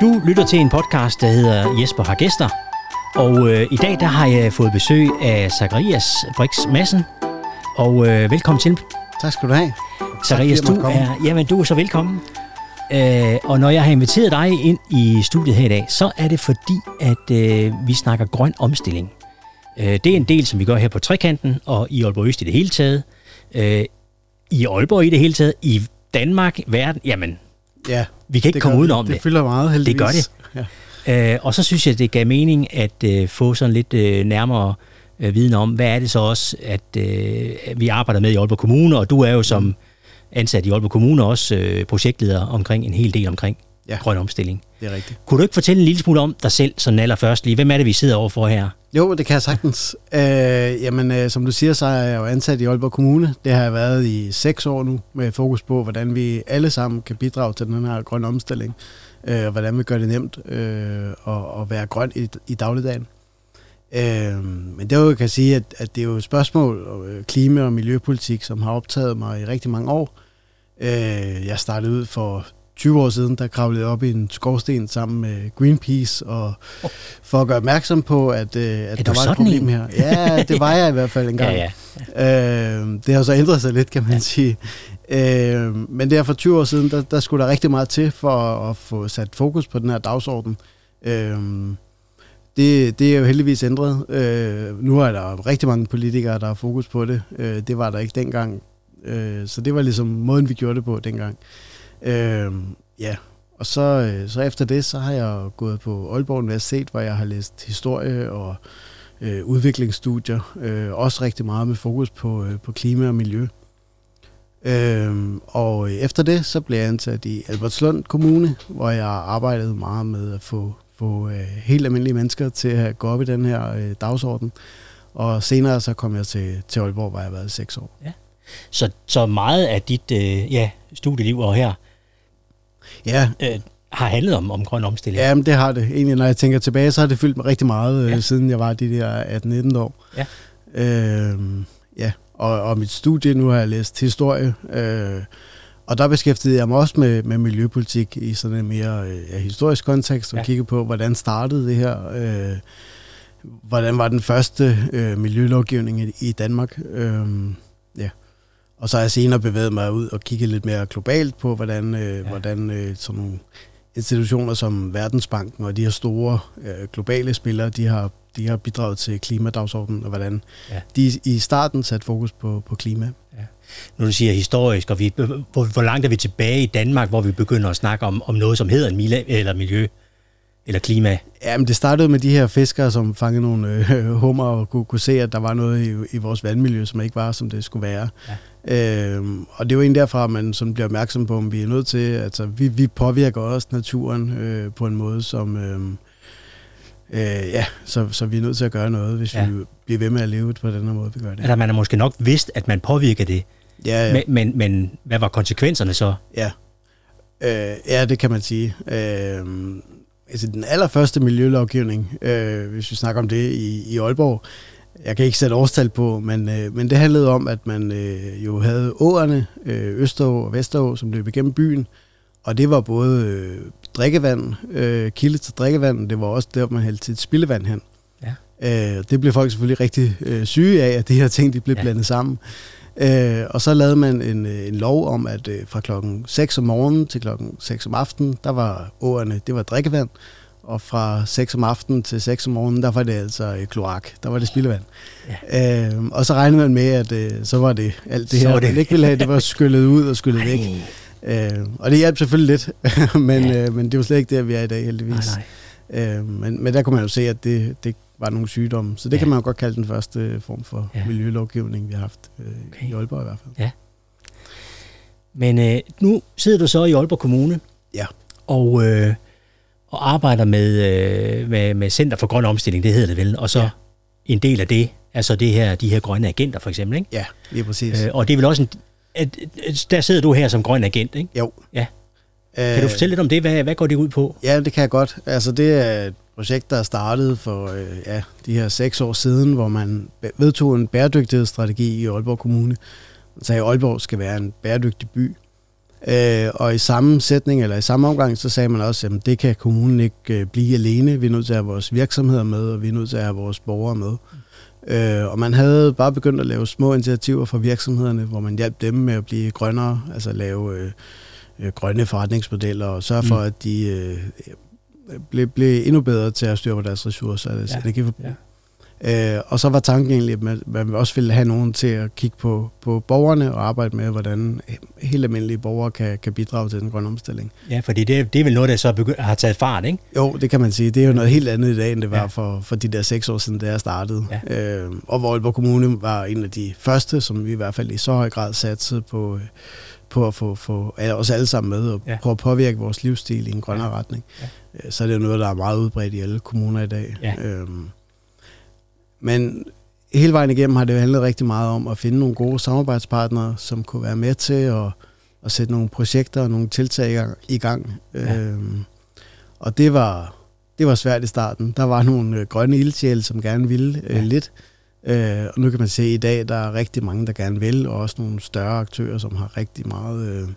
Du lytter til en podcast, der hedder Jesper har gæster. Og øh, i dag der har jeg fået besøg af Zacharias Brix Madsen. Og øh, velkommen til. Tak skal du have. Zacharias, du er, jamen, du er så velkommen. Øh, og når jeg har inviteret dig ind i studiet her i dag, så er det fordi, at øh, vi snakker grøn omstilling. Øh, det er en del, som vi gør her på Trekanten og i Aalborg Øst i det hele taget. Øh, I Aalborg i det hele taget, i Danmark, verden, jamen, Ja, vi kan ikke det komme udenom det. det. Det fylder meget, heldigvis. gør det. Ja. Øh, og så synes jeg, det gav mening at øh, få sådan lidt øh, nærmere øh, viden om, hvad er det så også, at øh, vi arbejder med i Aalborg Kommune, og du er jo som ansat i Aalborg Kommune også øh, projektleder omkring en hel del omkring ja. Grøn omstilling. Det er rigtigt. Kunne du ikke fortælle en lille smule om dig selv, sådan allerførst lige? Hvem er det, vi sidder overfor her? Jo, det kan jeg sagtens. Øh, jamen, øh, som du siger, så er jeg jo ansat i Aalborg Kommune. Det har jeg været i seks år nu, med fokus på, hvordan vi alle sammen kan bidrage til den her grønne omstilling, øh, og hvordan vi gør det nemt øh, at, at være grøn i, i dagligdagen. Øh, men det jeg kan sige, at, at det er jo et spørgsmål om øh, klima- og miljøpolitik, som har optaget mig i rigtig mange år. Øh, jeg startede ud for 20 år siden, der kravlede op i en skorsten sammen med Greenpeace, og for at gøre opmærksom på, at, øh, at der var et problem en? her. Ja, det var jeg i hvert fald engang. Ja, ja. Øh, det har så ændret sig lidt, kan man ja. sige. Øh, men der for 20 år siden, der, der skulle der rigtig meget til for at, at få sat fokus på den her dagsorden. Øh, det, det er jo heldigvis ændret. Øh, nu er der rigtig mange politikere, der har fokus på det. Øh, det var der ikke dengang. Øh, så det var ligesom måden, vi gjorde det på dengang. Øh, Øhm, ja, og så, øh, så efter det, så har jeg gået på Aalborg Universitet, hvor jeg har læst historie og øh, udviklingsstudier. Øh, også rigtig meget med fokus på, øh, på klima og miljø. Øhm, og efter det, så blev jeg ansat i Albertslund Kommune, hvor jeg arbejdede meget med at få, få øh, helt almindelige mennesker til at gå op i den her øh, dagsorden. Og senere så kom jeg til, til Aalborg, hvor jeg har været i seks år. Ja. Så, så meget af dit øh, ja, studieliv og her Ja, øh, har handlet om, om grøn omstilling. Ja, men det har det. Egentlig, når jeg tænker tilbage, så har det fyldt mig rigtig meget, ja. siden jeg var de der 18-19 år. Ja. Øhm, ja, og, og mit studie, nu har jeg læst historie, øh, og der beskæftigede jeg mig også med, med miljøpolitik i sådan en mere øh, ja, historisk kontekst, og Ja. ja. kigge på, hvordan startede det her, øh, hvordan var den første øh, miljølovgivning i, i Danmark, øh. Og så har jeg senere bevæget mig ud og kigget lidt mere globalt på, hvordan, øh, Ja. ja. hvordan øh, sådan nogle institutioner som Verdensbanken og de her store øh, globale spillere, de har, de har bidraget til klimadagsordenen, og hvordan Ja. ja. de i starten satte fokus på, på klima. Nu du siger historisk, og vi, hvor, hvor langt er vi tilbage i Danmark, hvor vi begynder at snakke om, om noget, som hedder en mila, eller miljø, eller klima? Ja, men det startede med de her fiskere, som fangede nogle øh, hummer og kunne, kunne se, at der var noget i, i vores vandmiljø, som ikke var, som det skulle være. Ja. Øhm, og det er jo en derfra, at man sådan bliver opmærksom på, om vi er nødt til, altså vi, vi påvirker også naturen øh, på en måde, som, øh, øh, ja, så, så vi er nødt til at gøre noget, hvis Ja. ja. vi bliver ved med at leve på den her måde, vi gør det. Eller man har måske nok vidst, at man påvirker det, Ja, ja. men, men, men hvad var konsekvenserne så? Ja, øh, ja det kan man sige. Øh, altså den allerførste miljølovgivning, øh, hvis vi snakker om det i, i Aalborg, jeg kan ikke sætte årstal på, men, øh, men det handlede om, at man øh, jo havde åerne, øh, Østerå og Vesterå, som løb igennem byen, og det var både øh, drikkevand, øh, kilde til drikkevand, det var også der, man hældte sit spildevand hen. Ja. Øh, det blev folk selvfølgelig rigtig øh, syge af, at de her ting de blev Ja. blandet sammen. Øh, og så lavede man en, øh, en lov om, at øh, fra klokken 6 om morgenen til klokken 6 om aftenen, der var åerne, det var drikkevand. Og fra 6 om aftenen til 6 om morgenen, der var det altså øh, kloak. Der var det spildevand. Ja. Øh, og så regnede man med, at øh, så var det alt det Så her, var det- man ikke ville have, det var skyllet ud og skyllet væk. Øh, og det hjalp selvfølgelig lidt, men, Ja. ja. øh, men det jo slet ikke der, vi er i dag, heldigvis. nej, nej. Øh, men, men der kunne man jo se, at det, det var nogle sygdomme. Så det Ja. ja. kan man jo godt kalde den første form for Ja. ja. miljølovgivning, vi har haft øh, Okay. i Aalborg i hvert fald. Men øh, nu sidder du så i Aalborg Kommune. Ja. Og, øh, og arbejder med, øh, med, med Center for Grøn Omstilling, det hedder det vel. Og så ja. En del af det er så det her, de her grønne agenter for eksempel. Ikke? Ja, lige præcis. Øh, og det er vel også en, at, at, der sidder du her som grøn agent, ikke? jo. Ja. Kan du fortælle lidt om det? Hvad, hvad går det ud på? Ja, det kan jeg godt. Altså, det er et projekt, der er startet for øh, ja, de her seks år siden, hvor man vedtog en bæredygtighedsstrategi i Aalborg Kommune. Så Aalborg skal være en bæredygtig by. Øh, og i samme sætning, eller i samme omgang, så sagde man også, at det kan kommunen ikke øh, blive alene. Vi er nødt til at have vores virksomheder med, og vi er nødt til at have vores borgere med. Øh, og man havde bare begyndt at lave små initiativer for virksomhederne, hvor man hjalp dem med at blive grønnere, altså lave øh, øh, grønne forretningsmodeller, og sørge for, mm. at de øh, blev, blev endnu bedre til at styre på deres ressourcer, altså ja. energiforbrug. Ja. Øh, og så var tanken egentlig, at man, man også ville have nogen til at kigge på, på borgerne og arbejde med, hvordan helt almindelige borgere kan, kan bidrage til den grønne omstilling. Ja, fordi det, det er vel noget, der så begy- har taget fart, ikke? Jo, det kan man sige. Det er jo noget helt andet i dag, end det var ja. for, for de der seks år siden, da jeg startede. Ja. Øh, og hvor Aalborg Kommune var en af de første, som vi i hvert fald i så høj grad satte på, på at få, få os alle sammen med og ja. prøve at påvirke vores livsstil i en grønnere ja. retning. Ja. Øh, så er det jo noget, der er meget udbredt i alle kommuner i dag. Ja. Øhm, men hele vejen igennem har det handlet rigtig meget om at finde nogle gode samarbejdspartnere, som kunne være med til at, at sætte nogle projekter og nogle tiltag i gang. Ja. Øhm, og det var, det var svært i starten. Der var nogle øh, grønne ildsjæle, som gerne ville øh, ja. lidt. Øh, og nu kan man se, at i dag der er rigtig mange, der gerne vil, og også nogle større aktører, som har rigtig meget... Øh,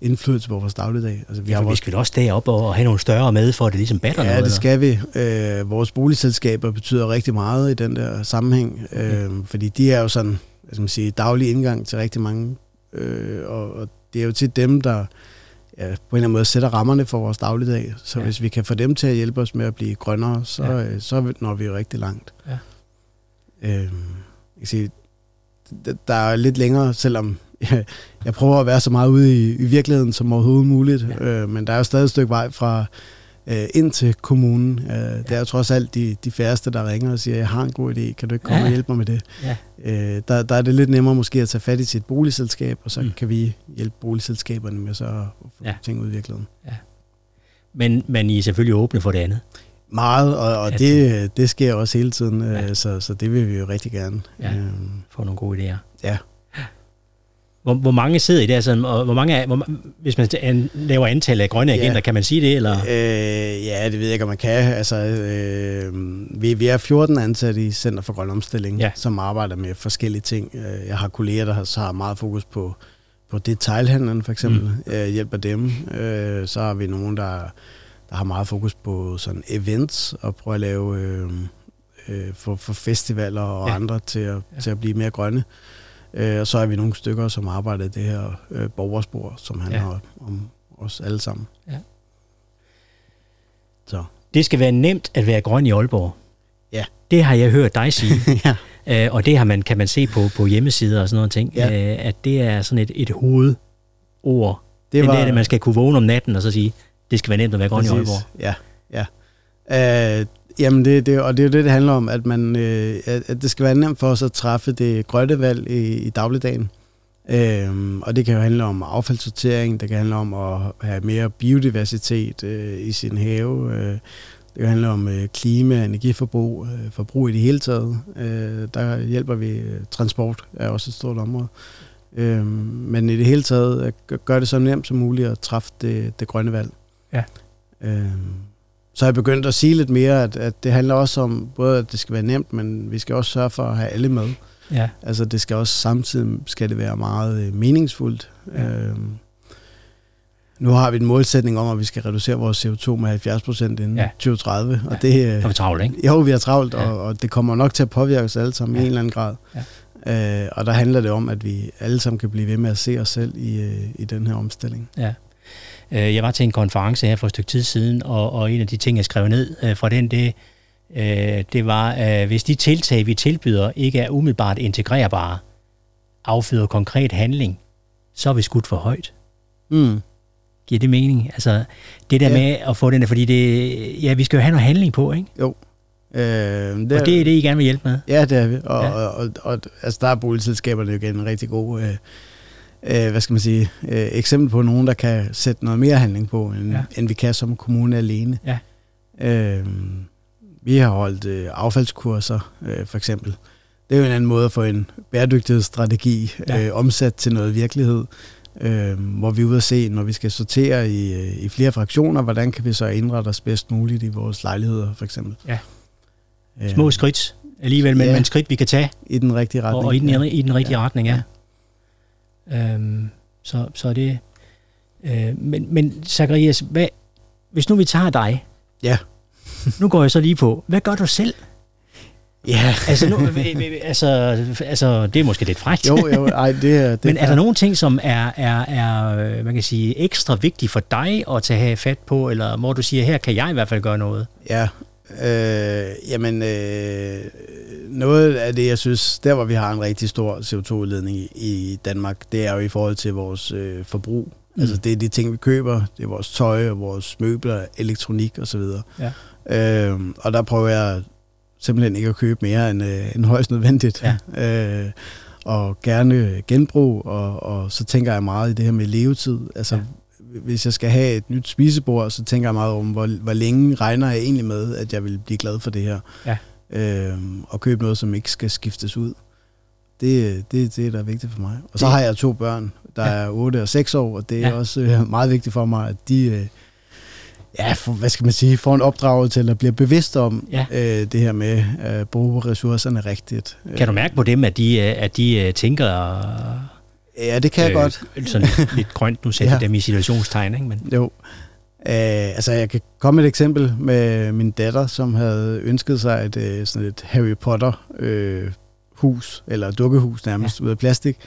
indflydelse på vores dagligdag. Altså, vi, ja, har vores... vi skal også derop og have nogle større med, for at det ligesom batter ja, noget. Ja, det skal vi. Øh, vores boligselskaber betyder rigtig meget i den der sammenhæng, øh, fordi de er jo sådan, skal man sige, daglig indgang til rigtig mange, øh, og, og det er jo til dem, der ja, på en eller anden måde sætter rammerne for vores dagligdag. Så ja. hvis vi kan få dem til at hjælpe os med at blive grønnere, så, ja. øh, så når vi rigtig langt. Ja. Øh, jeg kan sige, der er lidt længere, selvom jeg prøver at være så meget ude i, i virkeligheden som overhovedet muligt, ja. øh, men der er jo stadig et stykke vej fra øh, ind til kommunen. Øh, ja. Det er jo trods alt de, de færreste, der ringer og siger, jeg har en god idé, kan du ikke komme ja. og hjælpe mig med det? Ja. Øh, der, der er det lidt nemmere måske at tage fat i sit boligselskab, og så mm. kan vi hjælpe boligselskaberne med så at få ja. ting ud i virkeligheden. Ja. Men, men I er selvfølgelig åbne for det andet? Meget, og, og det, det sker også hele tiden, ja. øh, så, så det vil vi jo rigtig gerne. Ja, øh, få nogle gode idéer. Ja. Hvor, hvor mange sidder i det? Altså, og hvor mange er, hvor, hvis man laver antallet af grønne agenter, ja. kan man sige det? Eller? Øh, ja, det ved jeg ikke, om man kan. Altså, øh, vi, vi er 14 ansatte i Center for Grøn Omstilling, ja. som arbejder med forskellige ting. Øh, jeg har kolleger, der har, så har meget fokus på, på detailhandlen, for eksempel. Mm. Jeg hjælper dem. Øh, så har vi nogen, der, der har meget fokus på sådan events, og prøver at lave øh, øh, for, for festivaler og ja. andre til at, ja. til at blive mere grønne. Øh, og så er vi nogle stykker, som arbejder i det her øh, borgerspor, som handler ja. om os alle sammen. Ja. Så. Det skal være nemt at være grøn i Aalborg. Ja. Det har jeg hørt dig sige. ja. Øh, og det har man, kan man se på, på hjemmesider og sådan noget ting, ja. øh, at det er sådan et, et hovedord. Det var, det er det, man skal kunne vågne om natten og så sige, det skal være nemt at være grøn præcis. i Aalborg. Ja, ja. Øh, Jamen, det, det, og det er jo det, det handler om, at, man, øh, at det skal være nemt for os at træffe det grønne valg i, i dagligdagen. Øhm, og det kan jo handle om affaldssortering, det kan handle om at have mere biodiversitet øh, i sin have, øh, det kan handle om øh, klima, energiforbrug, øh, forbrug i det hele taget. Øh, der hjælper vi, øh, transport er også et stort område. Øh, men i det hele taget gør det så nemt som muligt at træffe det, det grønne valg. Ja. Øh, så har jeg begyndt at sige lidt mere, at, at det handler også om, både at det skal være nemt, men vi skal også sørge for at have alle med. Ja. Altså det skal også samtidig skal det være meget øh, meningsfuldt. Ja. Øhm, nu har vi en målsætning om, at vi skal reducere vores CO2 med 70 procent inden ja. 2030. Og ja. det, er vi travlt, ikke? Jo, vi har travlt, ja. og, og det kommer nok til at påvirke os alle sammen ja. i en eller anden grad. Ja. Øh, og der handler det om, at vi alle sammen kan blive ved med at se os selv i, øh, i den her omstilling. Ja. Øh, jeg var til en konference her for et stykke tid siden, og, og en af de ting, jeg skrev ned øh, fra den, det, øh, det var, at hvis de tiltag, vi tilbyder, ikke er umiddelbart integrerbare, afføder konkret handling, så er vi skudt for højt. Mm. Giver det mening? Altså, det der ja. med at få den der, fordi det, ja, vi skal jo have noget handling på, ikke? Jo. Øh, det og det er det, I gerne vil hjælpe med? Ja, det er vi. Og, ja. og, og, og altså, der er boligselskaberne jo igen en rigtig god øh, øh, hvad skal man sige, øh, eksempel på nogen, der kan sætte noget mere handling på, end, ja. end vi kan som kommune alene. Ja. Øh, vi har holdt øh, affaldskurser, øh, for eksempel. Det er jo en anden måde at få en bæredygtighedsstrategi ja. øh, omsat til noget virkelighed, øh, hvor vi er ude at se, når vi skal sortere i, øh, i flere fraktioner, hvordan kan vi så indrette os bedst muligt i vores lejligheder, for eksempel. Ja. Små skridt alligevel, men, ja, men skridt, vi kan tage. I den rigtige retning. Og, og i, den, ja. i den rigtige ja. retning, ja. Øhm, så, så det, Øh, men, men Zacharias, hvad, hvis nu vi tager dig, Ja. nu går jeg så lige på, hvad gør du selv? Ja. Altså, nu, altså, altså, det er måske lidt frækt. Jo, jo, ej, det er... Det Men er der nogle ting, som er, er, er øh, man kan sige, ekstra vigtige for dig at tage fat på, eller hvor du siger, her kan jeg i hvert fald gøre noget? Ja, øh, jamen øh, noget af det, jeg synes, der hvor vi har en rigtig stor CO2-udledning i, Danmark, det er jo i forhold til vores øh, forbrug. Mm. Altså det er de ting, vi køber, det er vores tøj, vores møbler, elektronik osv. Ja. Øh, og der prøver jeg simpelthen ikke at købe mere end, øh, end højst nødvendigt. Ja. Øh, og gerne genbrug, og, og så tænker jeg meget i det her med levetid. Altså, Ja. hvis jeg skal have et nyt spisebord, så tænker jeg meget om, hvor, hvor længe regner jeg egentlig med, at jeg vil blive glad for det her. Ja. Øhm, og købe noget, som ikke skal skiftes ud. Det, det, det er der er vigtigt for mig. Og så har jeg to børn, der Ja. er 8 og 6 år, og det er Ja. også øh, meget vigtigt for mig, at de... Øh, Ja, for, hvad skal man sige, får en opdragelse eller bliver bevidst om Ja. øh, det her med at bruge ressourcerne rigtigt. Kan du mærke på dem, at de, øh, at de øh, tænker Ja, det kan jeg øh, godt. sådan lidt, grønt, nu sætter Ja. ja. dem i situationstegn, ikke? Men, Jo. Øh, altså, jeg kan komme et eksempel med min datter, som havde ønsket sig et, øh, sådan et Harry Potter øh, hus, eller dukkehus nærmest, ja. ud af plastik.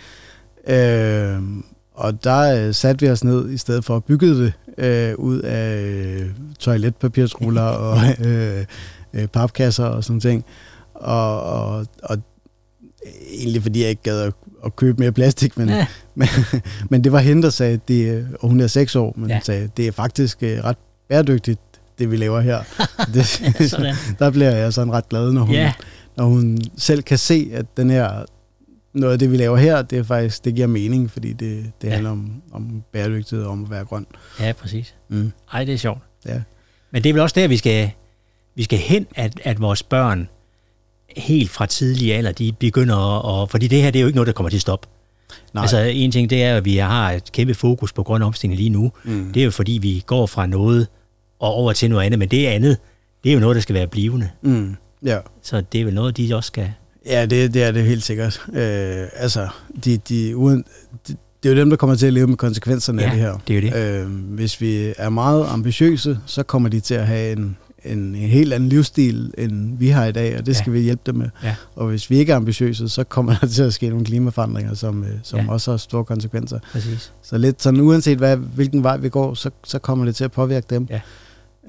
Øh, og der øh, satte vi os ned i stedet for at bygge det øh, ud af øh, toiletpapirsruller og øh, øh, papkasser og sådan ting. Og, og, og egentlig fordi jeg ikke gad at, at købe mere plastik, men, Ja. men, men det var hende, der sagde, det, og hun er seks år, men Ja. ja. sagde, det er faktisk øh, ret bæredygtigt, det vi laver her. det, sådan. der bliver jeg sådan ret glad, når hun, Ja, når hun selv kan se, at den her, noget af det, vi laver her, det er faktisk, det giver mening, fordi det, det Ja. ja. handler om, om bæredygtighed og om at være grøn. ja, præcis. Mm. Ej, det er sjovt. Ja. Men det er vel også der, vi skal, vi skal hen, at, at vores børn helt fra tidlig alder, de begynder at... at fordi det her, det er jo ikke noget, der kommer til at stoppe. Nej. Altså en ting, det er, at vi har et kæmpe fokus på grøn omstilling lige nu. mm. Det er jo fordi, vi går fra noget og over til noget andet, men det andet, det er jo noget, der skal være blivende. Mm. Ja. Så det er vel noget, de også skal... Ja, det, det er det helt sikkert. Øh, altså, de, de, uden, de, det er jo dem, der kommer til at leve med konsekvenserne af det her. det er jo det. Øh, hvis vi er meget ambitiøse, så kommer de til at have en, en, en helt anden livsstil, end vi har i dag, og det skal Ja. vi hjælpe dem med. Ja. Og hvis vi ikke er ambitiøse, så kommer der til at ske nogle klimaforandringer, som, øh, som Ja. også har store konsekvenser. Præcis. Så lidt sådan, uanset hvad, hvilken vej vi går, så, så kommer det til at påvirke dem. Ja.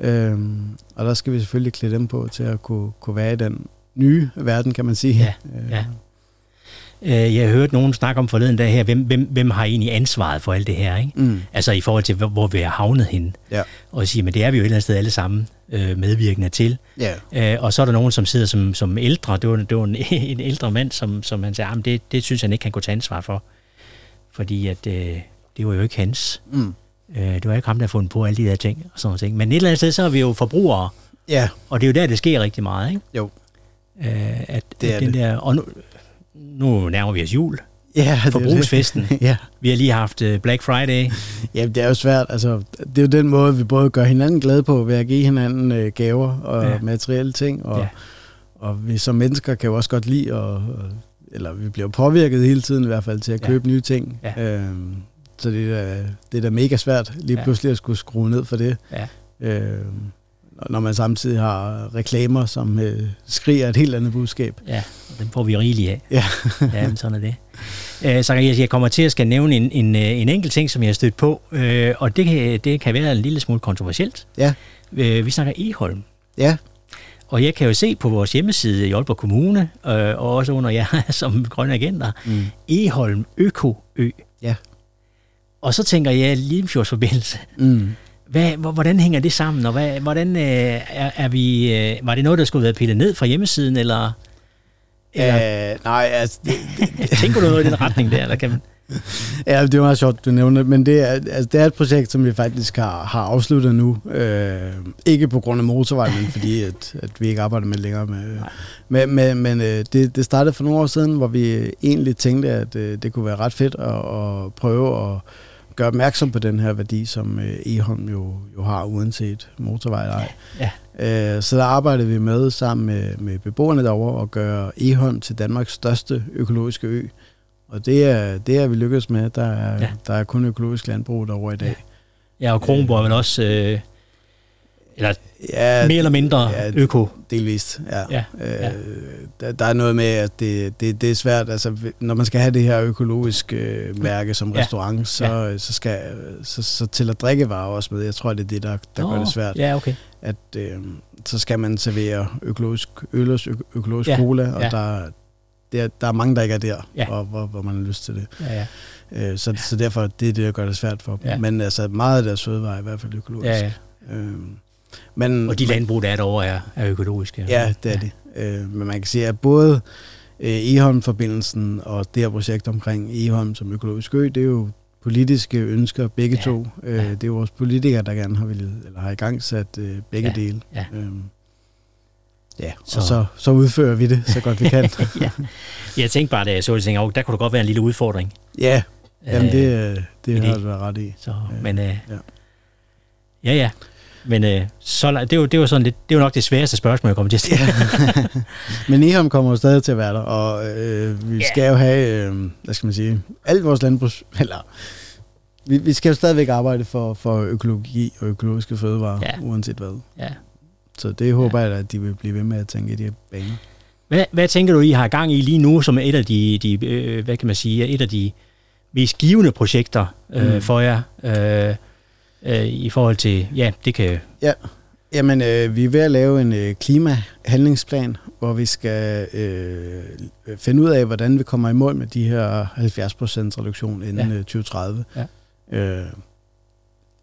Øhm, og der skal vi selvfølgelig klæde dem på til at kunne, kunne være i den nye verden, kan man sige. Ja, Øh, ja. Øh, Jeg har hørt nogen snakke om forleden dag her, hvem, hvem, hvem har egentlig ansvaret for alt det her, ikke? Mm, Altså i forhold til, hvor, vi er havnet henne. Ja. Og sige, men det er vi jo et eller andet sted alle sammen øh, medvirkende til. ja. Øh, og så er der nogen, som sidder som, som ældre. Det var, det var en, en ældre mand, som, som han sagde, "Jamen, det, det synes han ikke, han kunne tage ansvar for. Fordi at, øh, det var jo ikke hans. Mm, Øh, det var ikke ham, der fundet på alle de der ting. Og sådan ting. Men et eller andet sted, så er vi jo forbrugere. ja, Og det er jo der, det sker rigtig meget, ikke? jo. Øh, at, Det er at den det. Der, og nu, nu nærmer vi os jul. Ja, det det. Forbrugsfesten. ja. Vi har lige haft øh, Black Friday. ja, det er jo svært. Altså, det er jo den måde, vi både gør hinanden glade på, ved at give hinanden øh, gaver og Ja. materielle ting. Og, Ja. og vi som mennesker kan jo også godt lide, at, øh, eller vi bliver påvirket hele tiden i hvert fald til at Ja. købe nye ting. Ja. Øhm, så det er, da- det er da mega svært lige Ja. pludselig at skulle skrue ned for det. Ja. Øhm, når man samtidig har reklamer, som øh, skriger et helt andet budskab. Ja, og den får vi rigeligt af. Ja. ja, men sådan er det. Øh, så jeg, kommer til at skal nævne en, en, øh, en enkelt ting, som jeg har stødt på, øh, og det kan, det kan være en lille smule kontroversielt. Ja. Øh, vi snakker Eholm. Ja, Og jeg kan jo se på vores hjemmeside i Aalborg Kommune, øh, og også under jer som grønne agenter, mm. Eholm Øko-ø. Ja. Og så tænker jeg, Limfjordsforbindelse, Mm. hvad, hvor- hvordan hænger det sammen, og hvad, hvordan øh, er, er vi, øh, var det noget, der skulle være pillet ned fra hjemmesiden, eller, eller Øh, nej, altså, det, tænker du noget i den retning der, eller kan man? Ja, det er meget sjovt, du nævner det, men det er, altså, det er et projekt, som vi faktisk har, har afsluttet nu. Øh, ikke på grund af motorvej, men fordi at, at vi ikke arbejder med det længere. Med, men men, men øh, det, det startede for nogle år siden, hvor vi egentlig tænkte, at øh, det kunne være ret fedt at, at prøve at gøre opmærksom på den her værdi, som øh, Eholm jo, jo har, uanset motorvej eller ej. Ja. Øh, så der arbejdede vi med sammen med, med beboerne derovre at gøre Eholm til Danmarks største økologiske ø. Og det er, det er vi lykkedes med. Der er, Ja. ja. der er kun økologisk landbrug derovre i dag. Ja, og Kronborg er vel også... Øh, eller Ja, mere eller mindre ja, øko. delvist, ja. Ja, Øh, ja. der, der er noget med, at det, det, det er svært. Altså, når man skal have det her økologiske øh, mærke som Ja. restaurant, så, så, skal, så, så tæller drikkevarer også med. Jeg tror, det er det, der, der gør Nå, det svært. Ja, okay. At, øh, så skal man servere økologisk øl og økologisk Ja, cola, og ja. der, der, der er mange, der ikke er der, Ja. hvor, hvor, hvor man har lyst til det. Ja, ja. Øh, så, så derfor det er det, der gør det svært for dem. Ja. Men altså, meget af deres fødevarer er i hvert fald økologisk. ja, ja. Øh, men, Og de landbrug, der er derovre, er, er økologiske. Ja, det er det. Øh, men man kan sige, at både øh, Eholm-forbindelsen og det her projekt omkring Eholm som økologisk ø, det er jo politiske ønsker begge Ja, to. Øh, ja. Det er jo vores politikere, der gerne har, ville, eller har i gang sat øh, begge Ja, dele. ja. Øhm, ja, Så- og så, så udfører vi det, så godt vi kan. ja. Jeg tænkte bare, da jeg så det, tænkte, "Åh, der kunne der godt være en lille udfordring. ja, jamen Øh, det, øh, det har det. du ret i. Så, Ja. men øh, Ja. ja. ja, ja. Men øh, så, det, er jo, det, er jo sådan lidt, det er jo nok det sværeste spørgsmål, jeg kommer til at stille. Men Eholm kommer jo stadig til at være der, og øh, vi Ja. skal jo have, øh, hvad skal man sige, alt vores landbrugs... Eller, vi, vi skal jo stadigvæk arbejde for, for økologi og økologiske fødevarer, Ja. uanset hvad. Ja. Så det håber jeg, at de vil blive ved med at tænke i de her baner. Hvad, hvad tænker du, I har gang i lige nu, som er et af de, de øh, hvad kan man sige, et af de mest givende projekter øh, Mm. for jer, øh, øh, i forhold til, ja, det kan, Jamen, øh, vi er ved at lave en øh, klimahandlingsplan, hvor vi skal øh, finde ud af, hvordan vi kommer i mål med de her 70% reduktion inden Ja. ja. 2030. Ja. Øh,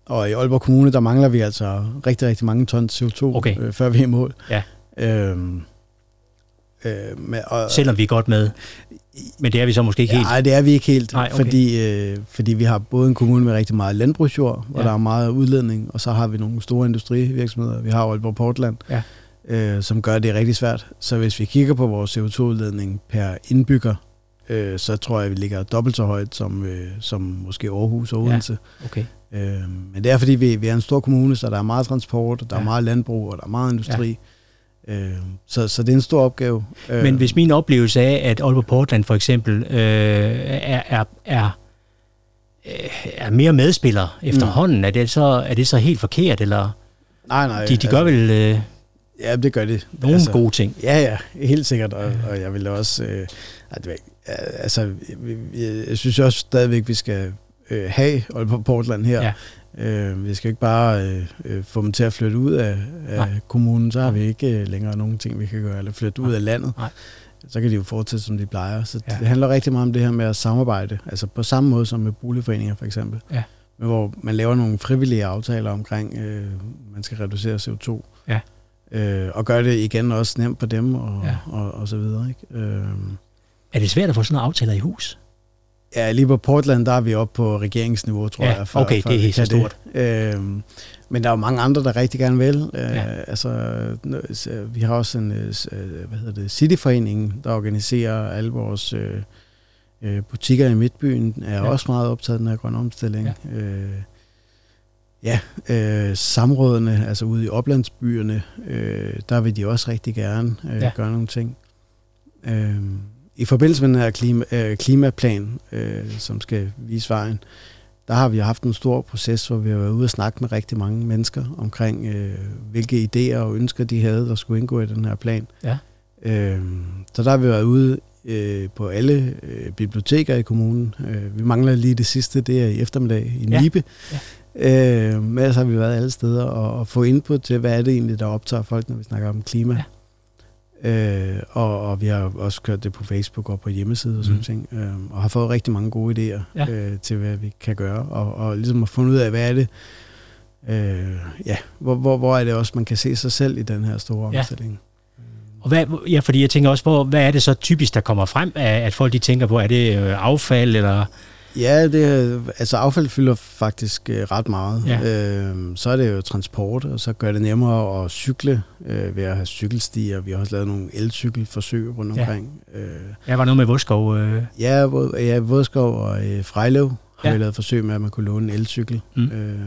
og i Aalborg Kommune, der mangler vi altså rigtig, rigtig mange tons CO2, Okay. øh, før vi er i mål. Ja. Øh, øh, med, og, selvom vi er godt med. Men det er vi så måske ikke helt. Nej, det er vi ikke helt, Nej, okay. fordi, øh, fordi vi har både en kommune med rigtig meget landbrugsjord, hvor Ja. der er meget udledning, og så har vi nogle store industrivirksomheder. Vi har Aalborg Portland, Ja. øh, som gør det rigtig svært. Så hvis vi kigger på vores CO2-udledning per indbygger, øh, så tror jeg, vi ligger dobbelt så højt som, øh, som måske Aarhus og Ja. Odense. Okay. Øh, men det er, fordi vi, vi er en stor kommune, så der er meget transport, der Ja. er meget landbrug, og der er meget industri. Øh, så, så det er en stor opgave. Øh, Men hvis min oplevelse af, at Aalborg Portland for eksempel øh, er, er, er, øh, er mere medspiller efterhånden, mm. er, det så, er det så helt forkert, eller nej, nej, de, de gør vel øh, Ja, det gør det. nogle altså, gode ting? Ja, ja, helt sikkert, og, og jeg vil også, øh, at, jeg altså, vi- jeg synes også stadigvæk, vi skal øh, have Aalborg Portland her. Ja. Øh, vi skal ikke bare øh, øh, få dem til at flytte ud af, af Nej. kommunen, så har vi ikke øh, længere nogen ting, vi kan gøre, eller flytte ud Nej. af landet. Nej. Så kan de jo fortsætte, som de plejer. Så Ja. det handler rigtig meget om det her med at samarbejde, altså på samme måde som med boligforeninger for eksempel. Ja. Hvor man laver nogle frivillige aftaler omkring, øh, man skal reducere CO2. Ja. Øh, og gør det igen også nemt for dem, og, Ja. ja. og, og så videre. Ikke? Øh, Er det svært at få sådan nogle aftaler i hus? Ja, lige på Portland, der er vi oppe på regeringsniveau, tror Ja, jeg. før- okay, før det er helt så stort. Det. Øh, men der er jo mange andre, der rigtig gerne vil. Øh, Ja. Altså, s- vi har også en øh, øh, hvad hedder det, Cityforening, der organiserer alle vores øh, øh, butikker i Midtbyen, er Ja. også meget optaget af den her grønne omstilling. Ja, øh, ja øh, samrådene, altså ude i oplandsbyerne, øh, der vil de også rigtig gerne øh, ja. gøre nogle ting. Øh, I forbindelse med den her klima, øh, klimaplan, øh, som skal vise vejen, der har vi haft en stor proces, hvor vi har været ude og snakke med rigtig mange mennesker omkring, øh, hvilke idéer og ønsker de havde, der skulle indgå i den her plan. Ja. Øh, så der har vi været ude øh, på alle øh, biblioteker i kommunen. Øh, vi mangler lige det sidste, det er i eftermiddag i Ja. Nibe. Ja. Øh, men ellers har vi været alle steder og, og få input til, hvad er det egentlig, der optager folk, når vi snakker om klima. Ja. Øh, og, og vi har også kørt det på Facebook og på hjemmeside og sådan mm. ting, øh, og har fået rigtig mange gode idéer Ja. øh, til, hvad vi kan gøre, og, og ligesom at finde ud af, hvad er det, øh, ja, hvor, hvor, hvor er det også, man kan se sig selv i den her store Ja. omstilling. Og hvad, ja, fordi jeg tænker også, hvor, hvad er det så typisk, der kommer frem, at folk de tænker på, er det øh, affald, eller... Ja, det, altså affald fylder faktisk øh, ret meget. Ja. Øh, så er det jo transport, og så gør det nemmere at cykle øh, ved at have cykelstier. Vi har også lavet nogle elcykelforsøg rundt Ja. omkring. Øh, Jeg var noget med Vodskov. Øh, ja, både, ja, Vådskov og øh, Frejlev har Ja. vi lavet forsøg med, at man kunne låne en elcykel. Mm. Øh,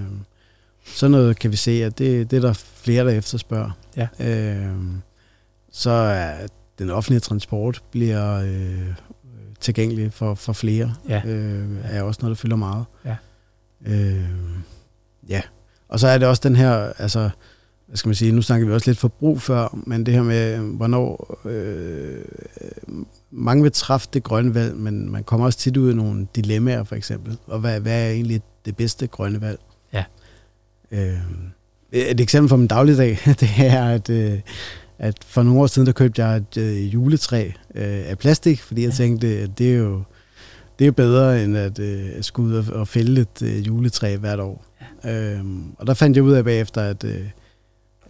sådan noget kan vi se, at det, det er der flere, der efterspørger. Ja. Øh, så er den offentlige transport bliver øh, tilgængelig for, for flere. Ja. Øh, er også noget, der fylder meget. Ja. Øh, ja, og så er det også den her, altså, hvad skal man sige, nu snakker vi også lidt forbrug før, men det her med, hvornår øh, mange vil træffe det grønne valg, men man kommer også tit ud i nogle dilemmaer, for eksempel. Og hvad, hvad er egentlig det bedste grønne valg? Ja. Øh, et eksempel fra min dagligdag, det er, at, øh, at for nogle år siden, der købte jeg et øh, juletræ øh, af plastik, fordi jeg ja. tænkte, at det er jo det er bedre, end at øh, skulle ud og, og fælde et øh, juletræ hvert år. Ja. Øhm, og der fandt jeg ud af bagefter, at, øh,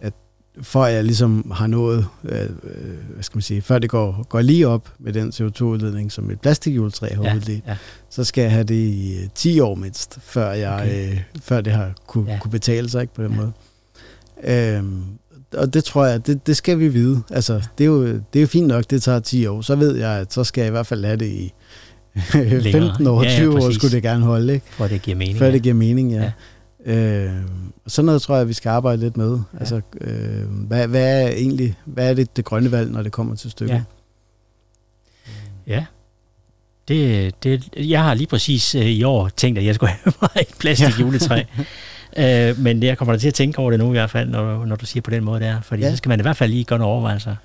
at at jeg ligesom har nået, øh, hvad skal man sige, før det går, går lige op med den CO2-udledning, som et plastikjuletræ har ja. udledt, ja. så skal jeg have det i 10 år mindst, før, jeg, okay. øh, før det har kunne, ja. kunne betale sig ikke, på den ja. måde. Øhm, og det tror jeg, det, det skal vi vide. Altså, det, er jo, det er jo fint nok, det tager 10 år. Så ved jeg, at så skal jeg i hvert fald have det i 15 år, ja, ja, 20 år skulle det gerne holde. Ikke? For det giver mening. For ja. det giver mening, ja. ja. Øh, sådan noget tror jeg, vi skal arbejde lidt med. Ja. Altså, øh, hvad, hvad er egentlig, hvad er det, det grønne valg, når det kommer til stykket? Ja. ja. Det, det, jeg har lige præcis øh, i år tænkt, at jeg skulle have mig et plastik juletræ. øh, men jeg kommer da til at tænke over det nu i hvert fald, når, når du siger på den måde der. Fordi ja. så skal man i hvert fald lige gøre nogle overvejelser.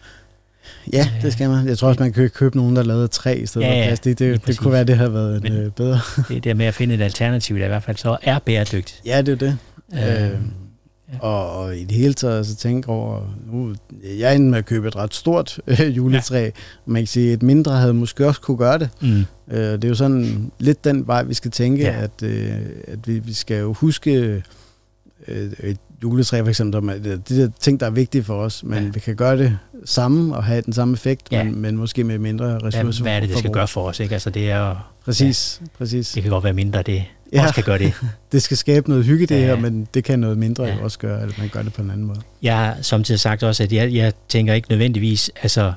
Ja, det skal man. Jeg tror også, man kan købe nogen, der lavede træ i stedet ja, for plastik. Det, det, det kunne være, det havde været Men øh, bedre. det der med at finde et alternativ, der i hvert fald så er bæredygtigt. Ja, det er det. Øh, øh, ja. og, og i det hele taget, altså tænke over, nu, jeg endte med at købe et ret stort øh, juletræ. Ja. Man kan sige, et mindre havde måske også kunne gøre det. Mm. Øh, det er jo sådan lidt den vej, vi skal tænke, ja. at, øh, at vi, vi skal jo huske øh, et juletræ for eksempel, det de der ting, der er vigtige for os, men ja. vi kan gøre det samme og have den samme effekt, ja. men, men måske med mindre ressourcer. Ja, hvad er det, det skal gøre for os? Ikke? Altså, det er præcis, ja, præcis. Det kan godt være mindre, det ja. også kan gøre det. det skal skabe noget hygge, det ja. her, men det kan noget mindre ja. også gøre, at man gør det på en anden måde. Jeg har samtidig sagt også, at jeg, jeg tænker ikke nødvendigvis, altså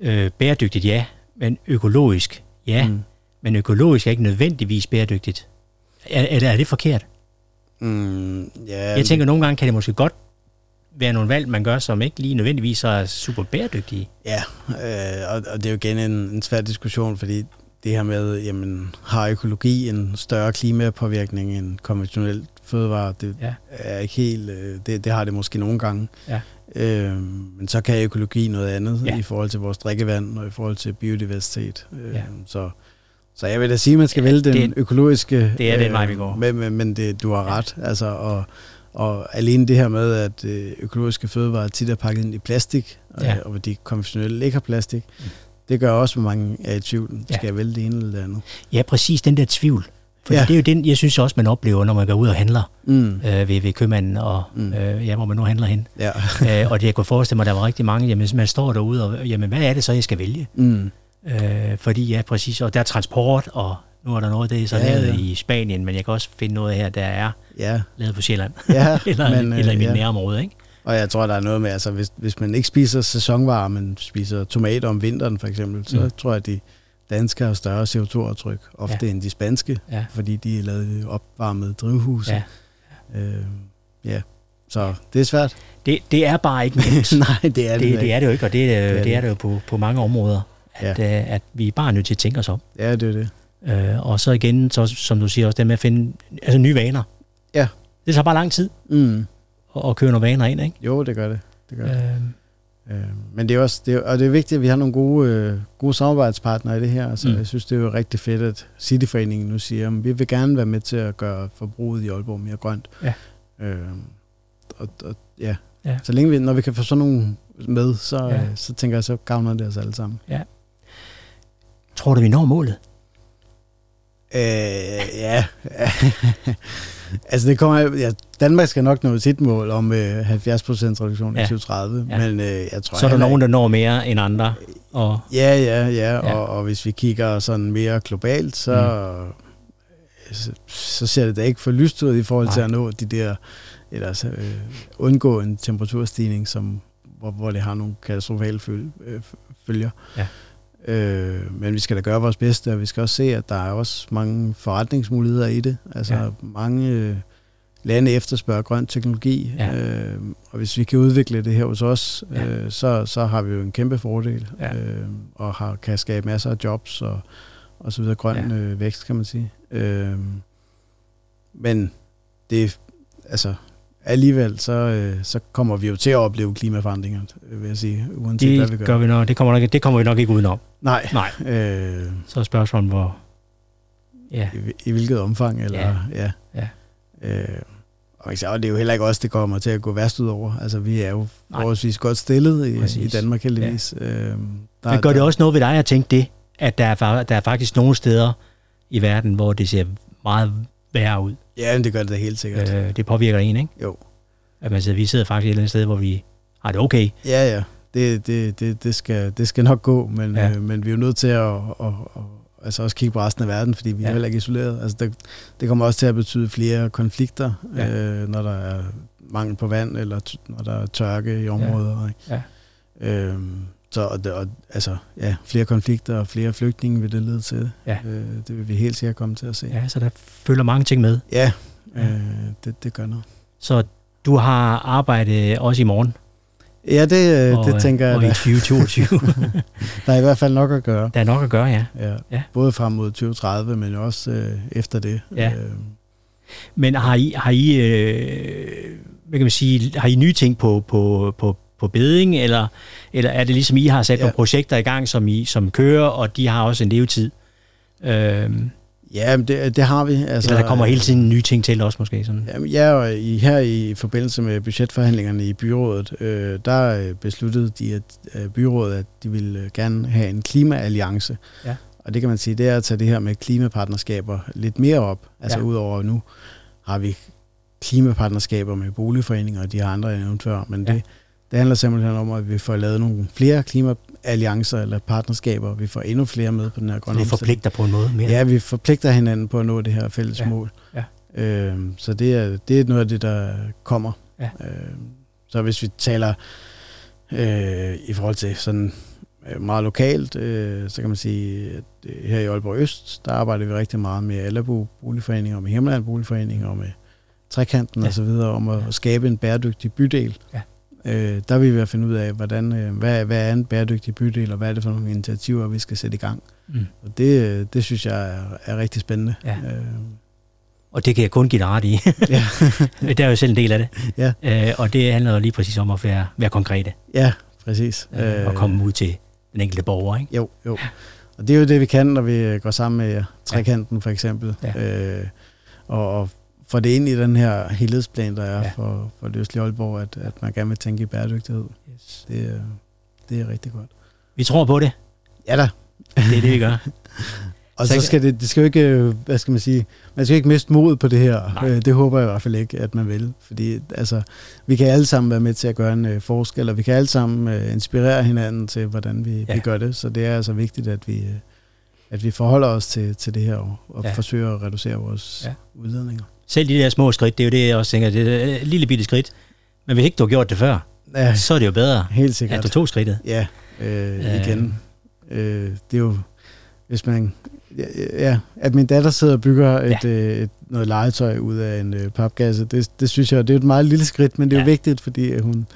øh, bæredygtigt ja, men økologisk ja, mm. men økologisk er ikke nødvendigvis bæredygtigt. Er, er, er det forkert? Mm, yeah, jeg tænker, at nogle gange kan det måske godt være nogle valg, man gør, som ikke lige nødvendigvis er super bæredygtige. Ja, øh, og, og det er jo igen en, en svær diskussion, fordi det her med, jamen, har økologi en større klimapåvirkning end konventionelt fødevare, det ja. er ikke helt, øh, det, det har det måske nogle gange. Ja. Øh, men så kan økologi noget andet ja. i forhold til vores drikkevand og i forhold til biodiversitet. Øh, ja. Så så jeg vil da sige, at man skal ja, vælge den det, økologiske... Det er øh, den vej, vi går. Men, men, men det, du har ret. Altså, og, og alene det her med, at øh, økologiske fødevarer tit er pakket ind i plastik, ja. og, og de konventionelle ikke har plastik, mm. det gør også, at mange er i tvivl. Ja. Skal jeg vælge det ene eller det andet? Ja, præcis. Den der tvivl. For ja. det er jo den, jeg synes også, man oplever, når man går ud og handler mm. øh, ved, ved købmanden, og mm. øh, ja, hvor man nu handler hen. Ja. øh, og det jeg kunne forestille mig, at der var rigtig mange, jamen man står derude, og jamen hvad er det så, jeg skal vælge? Mm. Øh, fordi ja, præcis, og der er transport, og nu er der noget, det er så ja, lavet ja. i Spanien, men jeg kan også finde noget her, der er ja. lavet på Sjælland, ja, eller, men, eller i mit ja. nærområde, ikke? Og jeg tror, der er noget med, altså hvis, hvis man ikke spiser sæsonvarer, men spiser tomater om vinteren for eksempel, så mm. tror jeg, at de danske har større CO2-aftryk, ofte ja. end de spanske, ja. fordi de er lavet opvarmet drivhus. Ja. Øh, ja, så det er svært. Det, det er bare ikke nemt. Nej, det er det, det, det er det jo ikke, og det, det, er, det, det er det jo på, på mange områder at, ja. øh, at vi er bare nødt til at tænke os om. Ja, det er det. Øh, og så igen, så, som du siger også, det med at finde altså, nye vaner. Ja. Det tager bare lang tid mm. at, at køre nogle vaner ind, ikke? Jo, det gør det. det, gør det. Øh. Øh, men det er også, det er, og det er vigtigt, at vi har nogle gode, øh, gode samarbejdspartnere i det her. Altså, mm. Jeg synes, det er jo rigtig fedt, at Cityforeningen nu siger, at vi vil gerne være med til at gøre forbruget i Aalborg mere grønt. Ja. Øh, og, og, ja. ja. Så længe vi, når vi kan få sådan nogle med, så, ja. øh, så tænker jeg, så gavner det os alle sammen. Ja. Tror du, vi når målet? Øh, ja. altså det kommer, ja, Danmark skal nok nå sit mål om øh, 70% reduktion ja. i 2030, ja. men øh, jeg tror... Så er der nogen, der når mere end andre? Og... Ja, ja, ja, ja. Og, og hvis vi kigger sådan mere globalt, så, mm. så, så ser det da ikke for lyst ud i forhold Nej. til at nå de der, eller øh, undgå en temperaturstigning, som, hvor, hvor det har nogle katastrofale øh, følger. Ja. Øh, men vi skal da gøre vores bedste, og vi skal også se, at der er også mange forretningsmuligheder i det. Altså ja. mange øh, lande efterspørger grøn teknologi, ja. øh, og hvis vi kan udvikle det her hos os, ja. øh, så, så har vi jo en kæmpe fordel, ja. øh, og har, kan skabe masser af jobs og, og så videre grøn ja. øh, vækst, kan man sige. Øh, men det, altså, alligevel, så, øh, så kommer vi jo til at opleve klimaforandringer, vil jeg sige, uanset det hvad vi gør. gør vi nok, det, kommer nok, det kommer vi nok ikke udenom. Nej, Nej. øh, Så er spørgsmålet, hvor... Ja, i, i hvilket omfang, eller... Ja. ja. Ja. Øh, og det er jo heller ikke os, det kommer til at gå værst ud over. Altså, vi er jo Nej. forholdsvis godt stillet i, Præcis. i Danmark heldigvis. Ja. Øh, der, Men gør det der- også noget ved dig at tænke det, at der er, der er faktisk nogle steder i verden, hvor det ser meget værre ud. Ja, men det gør det da helt sikkert. Øh, det påvirker en, ikke? Jo. At man sidder, vi sidder faktisk et eller andet sted, hvor vi har det okay. Ja, ja. Det, det, det, det, skal, det skal nok gå, men, Ja. ja. øh, men vi er jo nødt til at, at, at, at altså også kigge på resten af verden, fordi vi ja. Ja. er heller ikke isoleret. Altså, det, det kommer også til at betyde flere konflikter, Ja. ja. øh, når der er mangel på vand, eller når der er tørke i områder. Ikke? Ja. Øhm, så og og, altså, ja, flere konflikter og flere flygtninge vil det lede til. Ja. Øh, det vil vi helt sikkert komme til at se. Ja, så der følger mange ting med. Ja, Ja. øh, det, det gør noget. Så du har arbejde også i morgen. Ja, det, øh, og, det tænker jeg, og i der, 2022. der er i hvert fald nok at gøre. der er nok at gøre, ja. Ja. Ja. Både frem mod 2030, men også øh, efter det. Ja. Øh, Men har I, har I, øh, hvad kan man sige, har I nye ting på, på, på, på beding, eller, eller er det ligesom I har sat Ja. nogle projekter i gang, som, I, som kører, og de har også en levetid? Øh, ja, det, det har vi. Altså, eller der kommer hele tiden nye ting til også måske? Sådan. Jamen, ja, og i, her i forbindelse med budgetforhandlingerne i byrådet, øh, der øh, besluttede de, at øh, byrådet, at de ville øh, gerne have en klimaalliance. Ja. Og det kan man sige, det er at tage det her med klimapartnerskaber lidt mere op. Altså Ja. udover nu har vi klimapartnerskaber med boligforeninger og de andre, jeg nævnte før. Men Ja. det, det handler simpelthen om, at vi får lavet nogle flere klimaalliancer eller partnerskaber. Vi får endnu flere med på den her grønne omstilling. forpligter på en måde mere. Ja, vi forpligter hinanden på at nå det her fælles Ja. mål. Ja. Øhm, så det er, det er noget af det, der kommer. Ja. Øhm, så hvis vi taler øh, i forhold til sådan øh, meget lokalt, øh, så kan man sige, at øh, her i Aalborg Øst, der arbejder vi rigtig meget med Allabo Boligforening og med Himmerland Boligforening og med Trekanten Ja. ja. og så videre om at Ja. skabe en bæredygtig bydel. Ja. Øh, der er vi at finde ud af, hvordan, øh, hvad, hvad er en bæredygtig bydel, og hvad er det for nogle initiativer, vi skal sætte i gang. Mm. Og det, øh, det synes jeg er, er rigtig spændende. Ja. Øh, Og det kan jeg kun give dig ret i. ja. der er jo selv en del af det. Ja. Øh, og det handler jo lige præcis om at være, være konkrete ja, præcis. øh, og komme ud til den enkelte borger. Ikke? Jo, jo. Og det er jo det, vi kan, når vi går sammen med. Trekanten for eksempel. Ja. Øh, og, og få det ind i den her helhedsplan, der er Ja. for, for det østlige Aalborg, at, at man gerne vil tænke i bæredygtighed. Yes. Det, er- det er rigtig godt. Vi tror på det. Ja da. Det er det, vi gør. Og Så skal det, det skal jo ikke, hvad skal man sige, man skal ikke miste mod på det her. Nej. Øh, Det håber jeg i hvert fald ikke, at man vil. Fordi altså, vi kan alle sammen være med til at gøre en øh, forskel, og vi kan alle sammen øh, inspirere hinanden til, hvordan vi, Ja. vi gør det. Så det er altså vigtigt, at vi, øh, at vi forholder os til, til det her og, og Ja. forsøger at reducere vores ja. udledninger. Selv de der små skridt, det er jo det, jeg også tænker, det er et lille bitte skridt. Men hvis ikke du har gjort det før, Ja, så er det jo bedre, helt at sikkert. du tog skridtet. Ja, øh, Øh. igen. Øh, det er jo, hvis man, ja, at min datter sidder og bygger et, Ja. øh, et, noget legetøj ud af en øh, papkasse, det, det synes jeg, det er et meget lille skridt, men det er Ja. jo vigtigt, fordi hun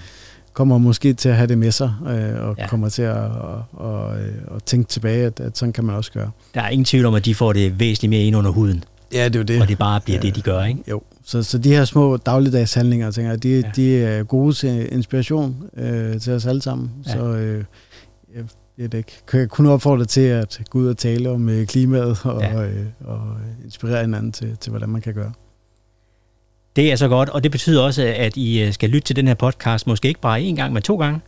kommer måske til at have det med sig, øh, og Ja. ja. kommer til at og, og, øh, og tænke tilbage, at, at sådan kan man også gøre. Der er ingen tvivl om, at de får det væsentligt mere ind under huden, Ja, det er jo det. og det bare bliver Ja. det, de gør, ikke? Jo, så, så de her små dagligdags handlinger, tænker jeg, de, Ja. de er gode til inspiration øh, til os alle sammen. Ja. Så øh, jeg, jeg ikke, kan jeg kun opfordre til at gå ud og tale om øh, klimaet og, Ja. ja. øh, og inspirere hinanden til, til, hvordan man kan gøre. Det er så godt, og det betyder også, at I øh, skal lytte til den her podcast, måske ikke bare én gang, men to gange,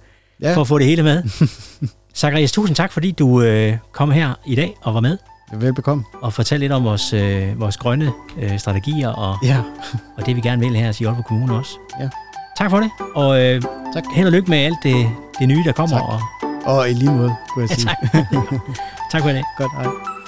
Ja, for at få det hele med. Zacharias, tusind tak, fordi du øh, kom her i dag og var med velbekomme. og fortalte lidt om vores, øh, vores grønne øh, strategier og, Ja, og det, vi gerne vil her i Aalborg Kommune også. Ja. Tak for det, og øh, Tak. held og lykke med alt det, det nye, der kommer. Tak. Og, og i lige måde, kunne jeg sige. tak. tak for det. Godt, hej.